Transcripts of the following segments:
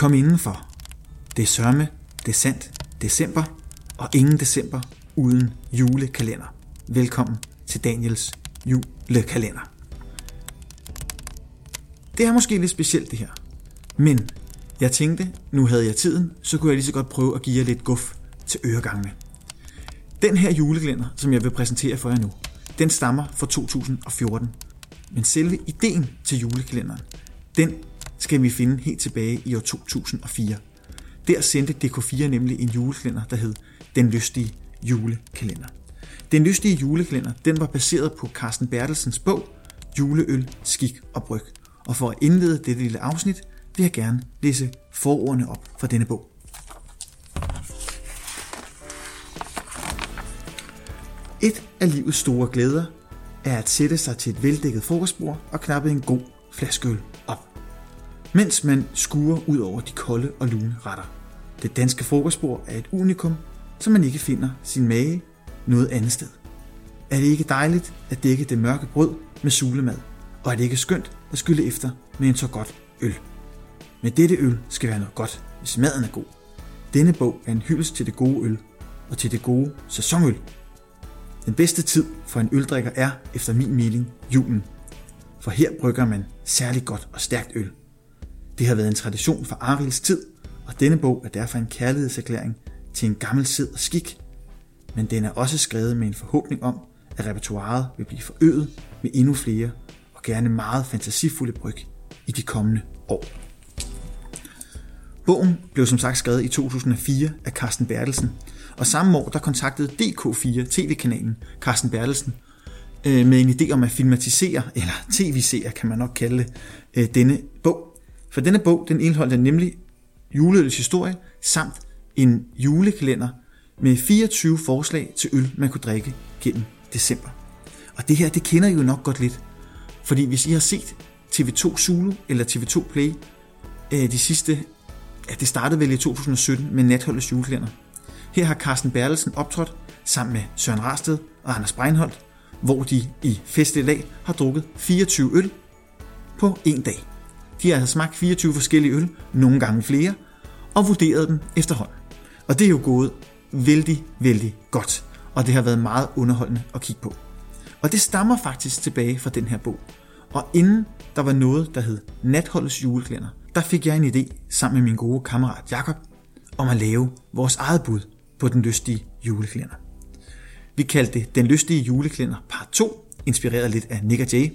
Kom indenfor. Det er sørme, det er sandt, december, og ingen december uden julekalender. Velkommen til Daniels julekalender. Det er måske lidt specielt det her, men jeg tænkte, nu havde jeg tiden, så kunne jeg lige så godt prøve at give jer lidt guf til øregangene. Den her julekalender, som jeg vil præsentere for jer nu, den stammer fra 2014. Men selve ideen til julekalenderen, den skal vi finde helt tilbage i år 2004. Der sendte DK4 nemlig en julekalender, der hed Den Lystige Julekalender. Den Lystige Julekalender, den var baseret på Carsten Bertelsens bog Juleøl, Skik og Bryg. Og for at indlede dette lille afsnit, vil jeg gerne læse forordene op fra denne bog. Et af livets store glæder er at sætte sig til et veldækket frokostbord og knappe en god flaske øl op. Mens man skuer ud over de kolde og lune retter. Det danske frokostbord er et unikum, som man ikke finder sin mage noget andet sted. Er det ikke dejligt at dække det mørke brød med sulemad? Og er det ikke skønt at skylle efter med en så godt øl? Men dette øl skal være noget godt, hvis maden er god. Denne bog er en hyldest til det gode øl og til det gode sæsonøl. Den bedste tid for en øldrikker er, efter min mening, julen. For her brygger man særligt godt og stærkt øl. Det har været en tradition for Arils tid, og denne bog er derfor en kærlighedserklæring til en gammel sid og skik. Men den er også skrevet med en forhåbning om, at repertoireet vil blive forøget med endnu flere og gerne meget fantasifulde bryg i de kommende år. Bogen blev som sagt skrevet i 2004 af Carsten Bertelsen, og samme år der kontaktede DK4 tv-kanalen Carsten Bertelsen øh, med en idé om at filmatisere, eller tv-serie kan man nok kalde det, denne bog. For denne bog den indeholdt nemlig juleølets historie samt en julekalender med 24 forslag til øl, man kunne drikke gennem december. Og det her, det kender I jo nok godt lidt. Fordi hvis I har set TV2 Zulu eller TV2 Play øh, de sidste, ja det startede vel i 2017 med Natholdets julekalender. Her har Carsten Bertelsen optrådt sammen med Søren Rasted og Anders Breinholt, hvor de i festlig dag har drukket 24 øl på en dag. De har altså smagt 24 forskellige øl, nogle gange flere, og vurderet dem efterhånden. Og det er jo gået vældig, vældig godt, og det har været meget underholdende at kigge på. Og det stammer faktisk tilbage fra den her bog. Og inden der var noget, der hed Natholdets juleklænder, der fik jeg en idé sammen med min gode kammerat Jakob om at lave vores eget bud på den lystige juleklænder. Vi kaldte det Den lystige juleklænder part 2, inspireret lidt af Nick og Jay.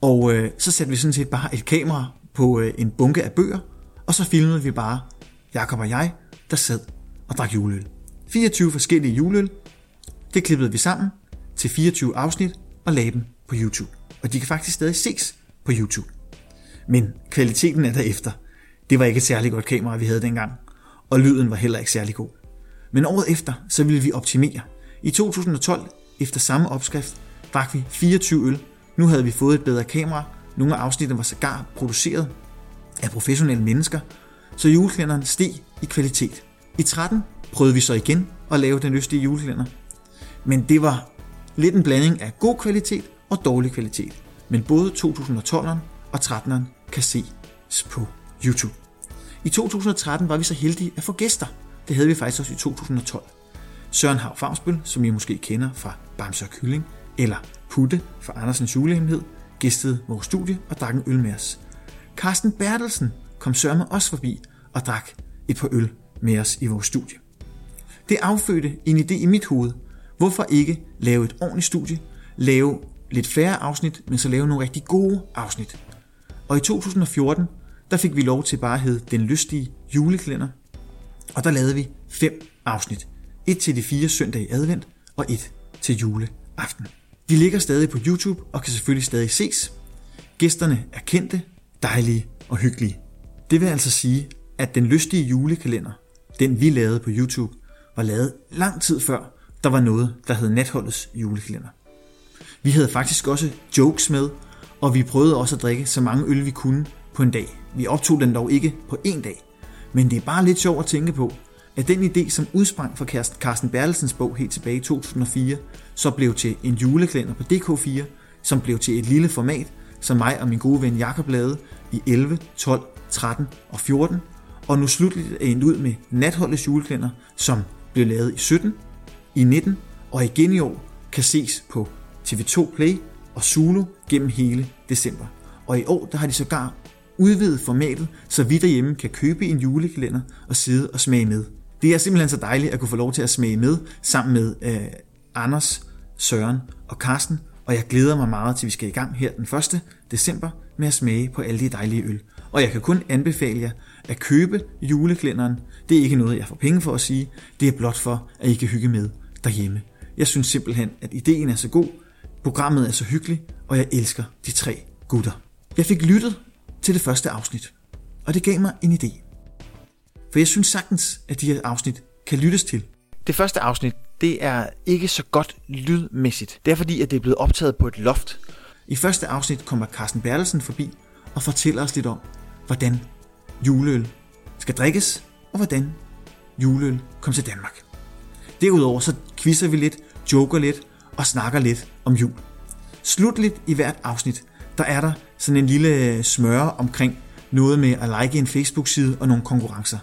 Og øh, så satte vi sådan set bare et kamera på øh, en bunke af bøger, og så filmede vi bare Jakob og jeg, der sad og drak juleøl. 24 forskellige juleøl, det klippede vi sammen til 24 afsnit og lagde dem på YouTube. Og de kan faktisk stadig ses på YouTube. Men kvaliteten er derefter. Det var ikke et særligt godt kamera, vi havde dengang, og lyden var heller ikke særlig god. Men året efter, så ville vi optimere. I 2012, efter samme opskrift, drak vi 24 øl. Nu havde vi fået et bedre kamera. Nogle af afsnittene var sågar produceret af professionelle mennesker, så julekalenderen steg i kvalitet. I 13 prøvede vi så igen at lave den østlige julekalender. Men det var lidt en blanding af god kvalitet og dårlig kvalitet. Men både 2012'eren og 13'eren kan ses på YouTube. I 2013 var vi så heldige at få gæster. Det havde vi faktisk også i 2012. Søren Hav Favsbøl, som I måske kender fra Bamse og Kylling, eller Putte fra Andersens julehemmelighed, gæstede vores studie og drak en øl med os. Carsten Bertelsen kom sørme også forbi og drak et par øl med os i vores studie. Det affødte en idé i mit hoved. Hvorfor ikke lave et ordentligt studie, lave lidt færre afsnit, men så lave nogle rigtig gode afsnit. Og i 2014, der fik vi lov til bare at hedde Den Lystige Juleklænder, og der lavede vi fem afsnit. Et til de fire søndage i advent, og et til juleaften. De ligger stadig på YouTube og kan selvfølgelig stadig ses. Gæsterne er kendte, dejlige og hyggelige. Det vil altså sige, at den lystige julekalender, den vi lavede på YouTube, var lavet lang tid før, der var noget, der hed Natholdets julekalender. Vi havde faktisk også jokes med, og vi prøvede også at drikke så mange øl vi kunne på en dag. Vi optog den dog ikke på en dag. Men det er bare lidt sjovt at tænke på, at den idé, som udsprang fra Carsten Bertelsens bog helt tilbage i 2004, så blev til en juleklænder på DK4, som blev til et lille format, som mig og min gode ven Jakob lavede i 11, 12, 13 og 14, og nu slutligt er endt ud med Natholdets juleklænder, som blev lavet i 17, i 19 og igen i år kan ses på TV2 Play og Zulu gennem hele december. Og i år der har de sågar udvidet formatet, så vi derhjemme kan købe en julekalender og sidde og smage med. Det er simpelthen så dejligt at kunne få lov til at smage med sammen med øh, Anders, Søren og Karsten, og jeg glæder mig meget til, vi skal i gang her den 1. december med at smage på alle de dejlige øl. Og jeg kan kun anbefale jer at købe juleklænderen. Det er ikke noget, jeg får penge for at sige. Det er blot for, at I kan hygge med derhjemme. Jeg synes simpelthen, at ideen er så god, programmet er så hyggeligt, og jeg elsker de tre gutter. Jeg fik lyttet til det første afsnit, og det gav mig en idé. For jeg synes sagtens, at de her afsnit kan lyttes til. Det første afsnit, det er ikke så godt lydmæssigt. Det er fordi, at det er blevet optaget på et loft. I første afsnit kommer Carsten Bertelsen forbi og fortæller os lidt om, hvordan juleøl skal drikkes, og hvordan juleøl kom til Danmark. Derudover så quizzer vi lidt, joker lidt og snakker lidt om jul. Slutligt i hvert afsnit, der er der sådan en lille smøre omkring noget med at like en Facebook-side og nogle konkurrencer.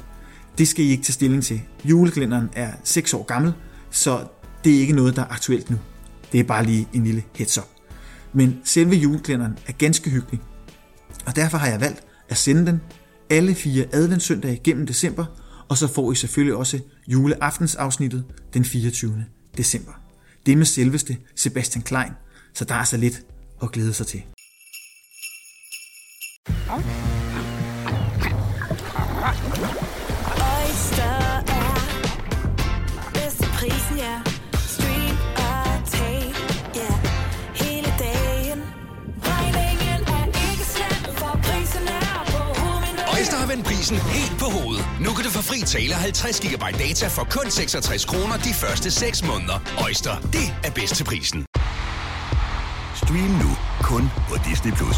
Det skal I ikke tage stilling til. Julekalenderen er 6 år gammel, så det er ikke noget, der er aktuelt nu. Det er bare lige en lille heads up. Men selve julekalenderen er ganske hyggelig, og derfor har jeg valgt at sende den alle fire adventssøndage gennem december, og så får I selvfølgelig også juleaftensafsnittet den 24. december. Det med selveste Sebastian Klein, så der er så lidt at glæde sig til. Okay. til prisen, helt på hovedet. Nu kan du få fri tale 50 GB data for kun 66 kroner de første 6 måneder. Øjster, det er bedst til prisen. Stream nu kun på Disney+. Plus.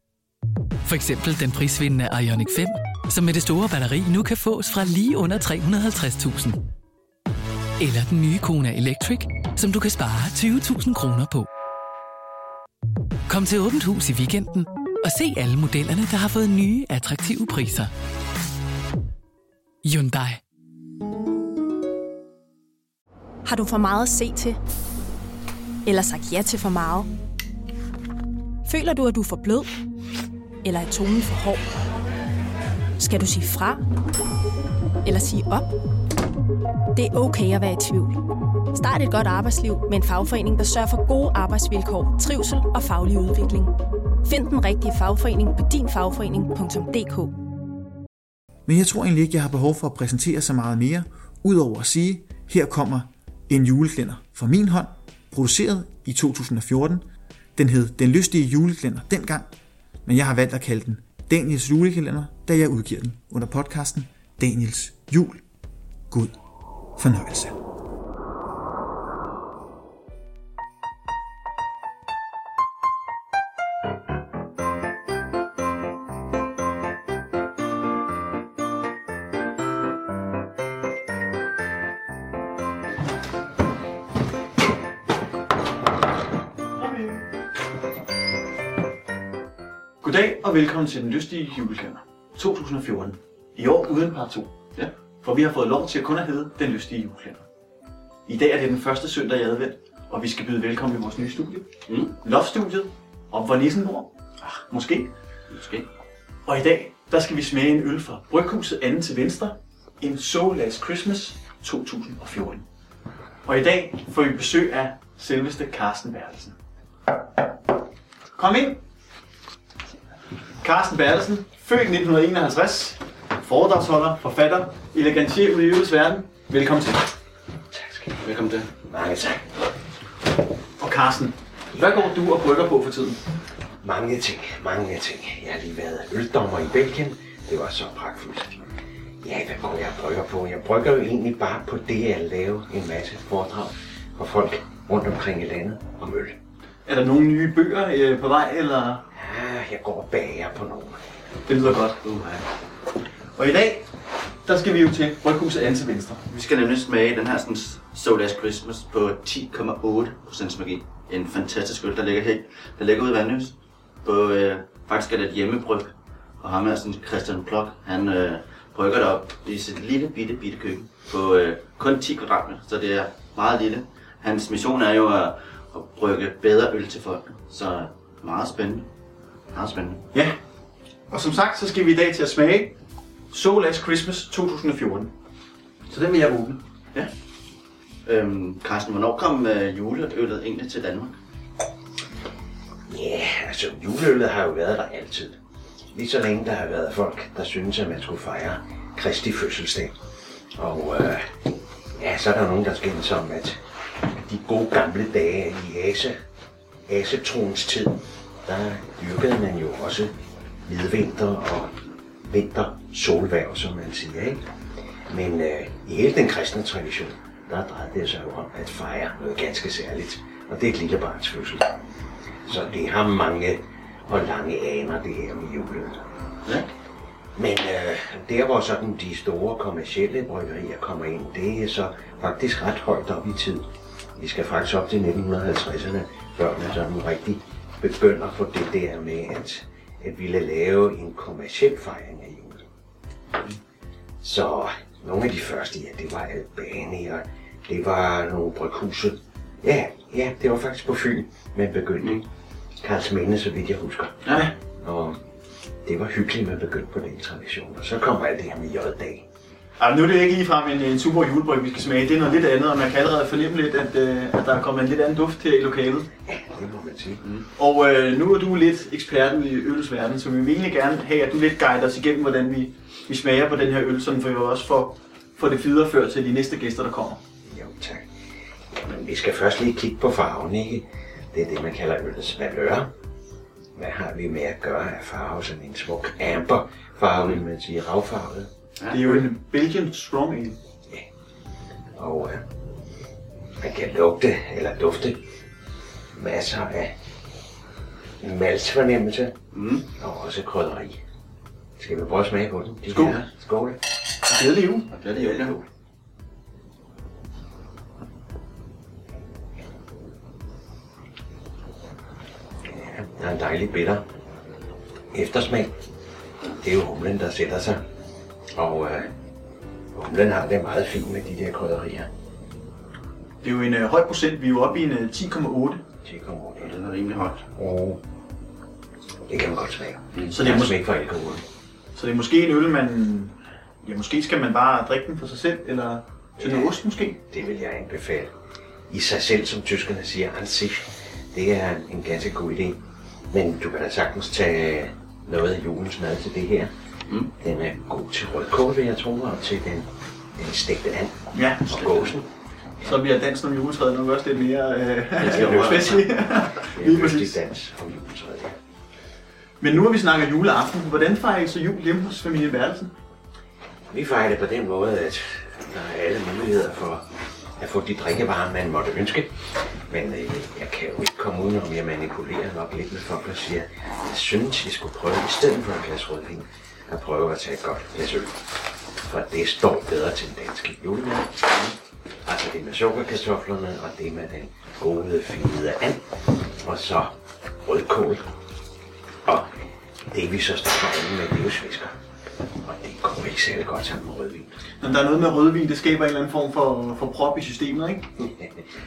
For eksempel den prisvindende Ioniq 5, som med det store batteri nu kan fås fra lige under 350.000. Eller den nye Kona Electric, som du kan spare 20.000 kroner på. Kom til Åbent Hus i weekenden og se alle modellerne, der har fået nye, attraktive priser. Hyundai. Har du for meget at se til? Eller sagt ja til for meget? Føler du, at du er for blød? Eller er tonen for hård? Skal du sige fra? Eller sige op? Det er okay at være i tvivl. Start et godt arbejdsliv med en fagforening, der sørger for gode arbejdsvilkår, trivsel og faglig udvikling. Find den rigtige fagforening på dinfagforening.dk Men jeg tror egentlig ikke, jeg har behov for at præsentere så meget mere, udover at sige, her kommer en juleklænder fra min hånd, produceret i 2014. Den hed Den lystige juleklænder dengang, men jeg har valgt at kalde den Daniels julekalender, da jeg udgiver den under podcasten Daniels Jul. God fornøjelse. Velkommen til den lystige julekalender 2014. I år uden par 2. Ja. For vi har fået lov til at kun at hedde den lystige julekalender. I dag er det den første søndag i advent, og vi skal byde velkommen i vores nye studie. Mm. Loftstudiet, op hvor nissen bor. Ah, måske. Måske. Og i dag, der skal vi smage en øl fra Bryghuset anden til venstre. En So Last Christmas 2014. Og i dag får vi besøg af selveste Carsten Bertelsen. Kom ind! Carsten Bertelsen, født 1951, foredragsholder, forfatter, elegantier ud i ølets verden. Velkommen til. Velkommen til. Mange tak. Og Carsten, hvad går du og brygger på for tiden? mange ting, mange ting. Jeg har lige været øldommer i Belgien. Det var så pragtfuldt. Ja, hvad går jeg og brygger på? Jeg brygger jo egentlig bare på det at lave en masse foredrag for folk rundt omkring i landet om øl. Er der nogle nye bøger øh, på vej, eller? Ja, jeg går og bager på nogle. Det lyder godt. Uh, Og i dag, der skal vi jo til Bryghuset Anse Venstre. Vi skal nemlig smage den her sådan So Last Christmas på 10,8% magi. En fantastisk øl, der ligger helt, der ligger ude i Vandløs. På, øh, faktisk er det et hjemmebryg. Og ham er sådan Christian Plok, han øh, brygger det op i sit lille bitte bitte køkken på øh, kun 10 kvadratmeter, så det er meget lille. Hans mission er jo at, at brygge bedre øl til folk, så meget spændende. Meget spændende. Ja. Og som sagt, så skal vi i dag til at smage So Last Christmas 2014. Så den vil jeg åbne. Ja. Øhm, Carsten, hvornår kom øh, juleøllet egentlig til Danmark? Ja, altså juleøllet har jo været der altid. Lige så længe der har været folk, der synes, at man skulle fejre Kristi fødselsdag. Og øh, ja, så er der nogen, der skændes om, at de gode gamle dage i Ase, Asetroens tid, der dyrkede man jo også midvinter og vinter solværv, som man siger. Ikke? Men øh, i hele den kristne tradition, der drejede det sig jo om at fejre noget ganske særligt. Og det er et lille barns fødsel. Så det har mange og lange aner, det her med julen. Ja. Men øh, der hvor sådan de store kommercielle bryggerier kommer ind, det er så faktisk ret højt op i tid. Vi skal faktisk op til 1950'erne, før man sådan rigtig begynder på det der med at, at ville lave en kommerciel fejring af julen. Så nogle af de første, ja, det var Albani, og det var nogle bryghuse. Ja, ja, det var faktisk på Fyn, man begyndte. Mm. Karlsminde, så vidt jeg husker. Ja. Og det var hyggeligt, man begyndte på den tradition. Og så kommer alt det her med J-dag. Jamen, nu er det ikke ligefrem en, en super julebryg, vi skal smage. Det er noget lidt andet, og man kan allerede fornemme lidt, at, øh, at der er kommet en lidt anden duft her i lokalet. Ja, det må man sige. Mm. Og øh, nu er du lidt ekspert ude i ølsverdenen, så vi vil egentlig gerne have, at du lidt guider os igennem, hvordan vi, vi smager på den her øl, sådan for vi også får, får det videreført til de næste gæster, der kommer. Jo, tak. Men vi skal først lige kigge på farven, ikke? Det er det, man kalder ølets valør. Hvad har vi med at gøre af farve? Sådan en smuk amber farve, vil man sige, ravfarvet. Det er jo en Belgian Strong Ale. Og øh, man kan lugte eller dufte masser af maltsfornemmelse mm. og også krydderi. Skal vi prøve at smage på den? De Skål. her? Skål. Glædelig jul. Det er jo det. Der er en dejlig bitter eftersmag. Det er jo humlen, der sætter sig. Og øh, humlen har det meget fint med de der krydderier. Det er jo en øh, høj procent. Vi er jo oppe i en øh, 10,8. 10,8. Den er rimelig højt. Og det kan man godt smage. Så det er måske- smag for alkohol. Så det er måske en øl, man... Ja, måske skal man bare drikke den for sig selv, eller til noget ost måske. Det vil jeg anbefale. I sig selv, som tyskerne siger, an sich. Det er en ganske god idé. Men du kan da sagtens tage noget af julens mad til det her. Mm. Den er god til rødkål, vil jeg tro, og til den, den stegte and Ja, og gåsen. Så bliver dansen om juletræet nok også lidt mere øh, skal festlig. Det Lige er en præcis. dans om juletræet. Men nu har vi snakket juleaften. Hvordan fejrer I så jul hjemme hos familie Værelsen? Vi fejrer det på den måde, at der er alle muligheder for at få de drikkevarer, man måtte ønske. Men øh, jeg kan jo ikke komme udenom, jeg manipulerer nok lidt med folk og siger, jeg synes, I skulle prøve i stedet for et glas rødvin, at prøve at tage et godt glas øl. For det står bedre til den danske julemad. Altså det med sukkerkartoflerne, og det med den gode, fine and, og så rødkål. Og det vi så står med, det er jo svisker. Og det går ikke særlig godt sammen med rødvin. Når der er noget med rødvin, det skaber en eller anden form for, for prop i systemet, ikke?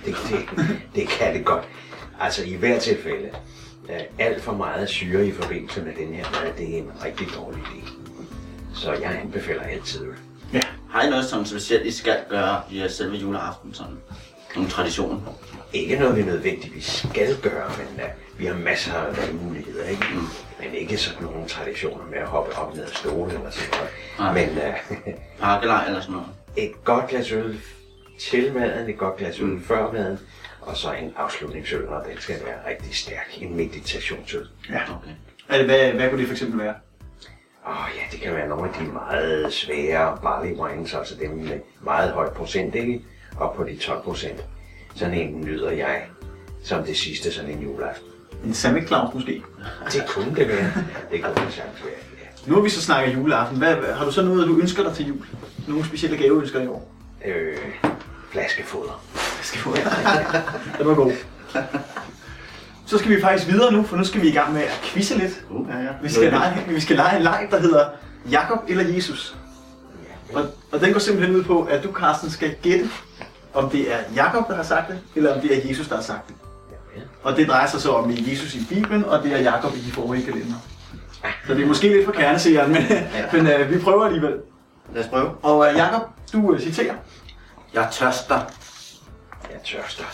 det, det, det kan det godt. Altså i hvert tilfælde, øh, alt for meget syre i forbindelse med den her mad, det er en rigtig dårlig idé. Så jeg anbefaler altid øl. Ja. Har I noget sådan specielt, I skal gøre i selve juleaften? Sådan nogle traditioner? Ikke noget, vi nødvendigvis skal gøre, men uh, vi har masser af valgmuligheder, ikke? Mm. Men ikke sådan nogle traditioner med at hoppe op ned af stole eller sådan noget. Nej. Men uh, Pakkelej eller sådan noget? et godt glas øl til maden, et godt glas øl før maden, Og så en afslutningsøl, og den skal være rigtig stærk. En meditationsøl. Ja. Okay. Altså, hvad, hvad kunne det for eksempel være? Åh oh, ja, det kan være nogle af de meget svære barley wines, altså dem med meget høj procent, ikke? Og på de 12 procent. Sådan en nyder jeg som det sidste sådan en juleaften. En Santa Claus måske? Det kunne det være. Det kunne det sagtens være. Nu har vi så snakket juleaften. Hvad, hvad- har du så noget, du ønsker dig til jul? Nogle specielle gaveønsker i år? Øh, flaskefoder. Flaskefoder. det var god. Så skal vi faktisk videre nu, for nu skal vi i gang med at quizze lidt. Uh, ja, ja. Vi skal, lege, vi skal lege en leg, der hedder Jakob eller Jesus. Og, og den går simpelthen ud på, at du, Carsten, skal gætte, om det er Jakob, der har sagt det, eller om det er Jesus, der har sagt det. Og det drejer sig så om Jesus i Bibelen, og det er Jakob i de forrige kalender. Så det er måske lidt for kerneseeren, men, men øh, vi prøver alligevel. Lad os prøve. Og øh, Jakob, du øh, citerer. Jeg tørster. Jeg tørster.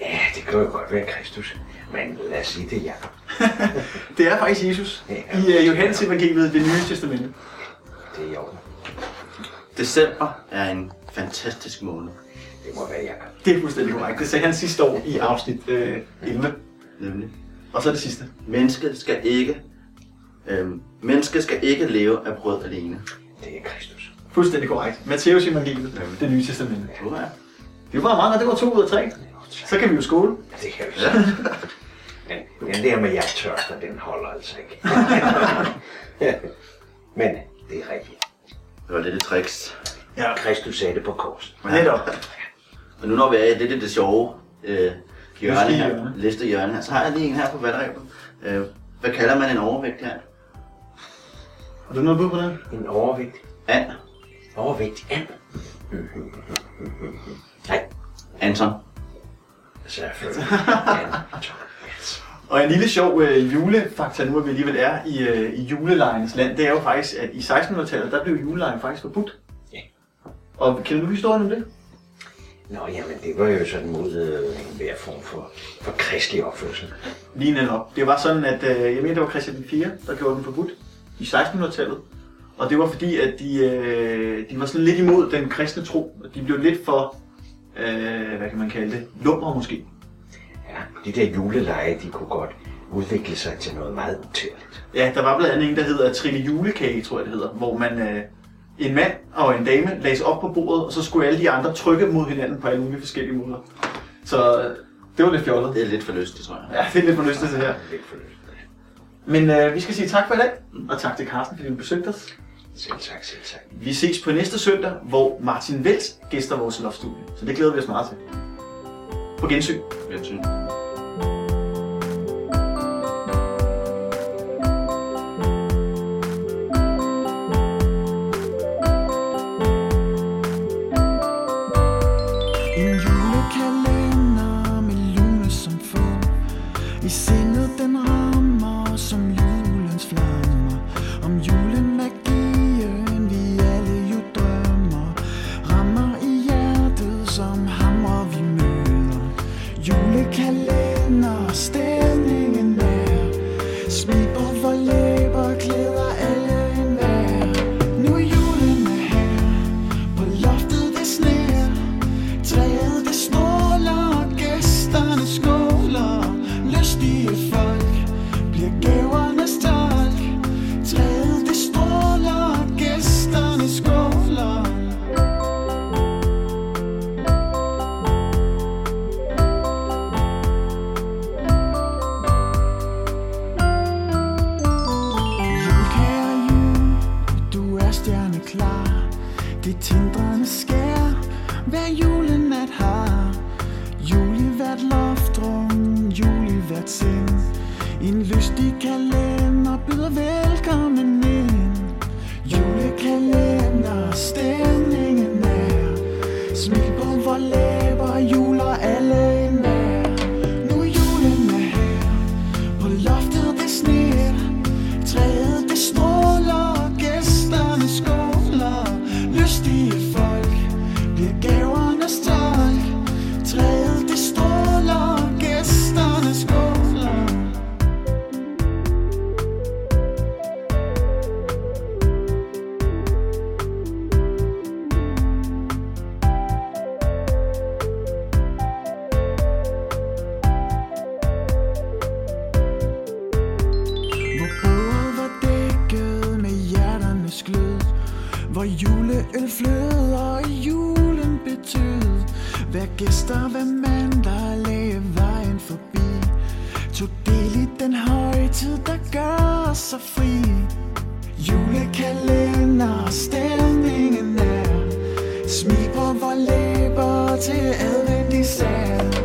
Ja, det kan jo godt være Kristus. Men lad os sige det, Jacob. Det er faktisk Jesus i øh, Johannes evangeliet, det nye testamente. Det er i orden. December er en fantastisk måned. Det må være Jacob. Det er fuldstændig korrekt. Det sagde han sidste år i afsnit øh, 11. Nemlig. Og så det sidste. Mennesket skal ikke, øhm, mennesket skal ikke leve af brød alene. Det er Kristus. Fuldstændig korrekt. Matteus evangeliet, det nye testamente. Ja. Det var meget, og det var to ud af tre. Så kan vi jo skåle. Det kan vi så. Men den der med, jeg tørster, den holder altså ikke. Men det er rigtigt. Det var lidt et tricks. Ja. Kristus sagde det på kors. Netop. Og nu når vi er i lidt af det sjove øh, hjørne her, liste hjørne her, så har jeg lige en her på valgrebet. Øh, hvad kalder man en overvægt her? Har du noget bud på det? En overvægt. And. Overvægt. And. Nej. Anton. Selvfølgelig. Og en lille sjov øh, julefakta nu, at vi alligevel er i, øh, i julelejernes land, det er jo faktisk, at i 1600-tallet, der blev julelejen faktisk forbudt. Ja. Og kender du historien om det? Nå, jamen, det var jo sådan mod øh, form for, for kristelig opførsel. Lige netop. Det var sådan, at øh, jeg mener, det var Christian 4, der gjorde den forbudt i 1600-tallet. Og det var fordi, at de, øh, de var sådan lidt imod den kristne tro. Og De blev lidt for, øh, hvad kan man kalde det, lummer måske. Ja, de der juleleje, de kunne godt udvikle sig til noget meget utærligt. Ja, der var blandt andet en, der hedder Trille Julekage, tror jeg det hedder, hvor man, øh, en mand og en dame lagde sig op på bordet, og så skulle alle de andre trykke mod hinanden på alle mulige forskellige måder. Så øh, det var lidt fjollet. Det er lidt for lystigt, tror jeg. Ja, det er lidt for lystigt det her. Men øh, vi skal sige tak for i dag, og tak til Carsten, fordi du besøgte os. Selv tak, selv tak. Vi ses på næste søndag, hvor Martin Vels gæster vores loftstudie. Så det glæder vi os meget til. På gensyn. Gensyn. En gæster ved mandag lagde vejen forbi. Tog del i den højtid, der gør os så fri. Julekalender, stemningen er. Smil på vores læber til advent især.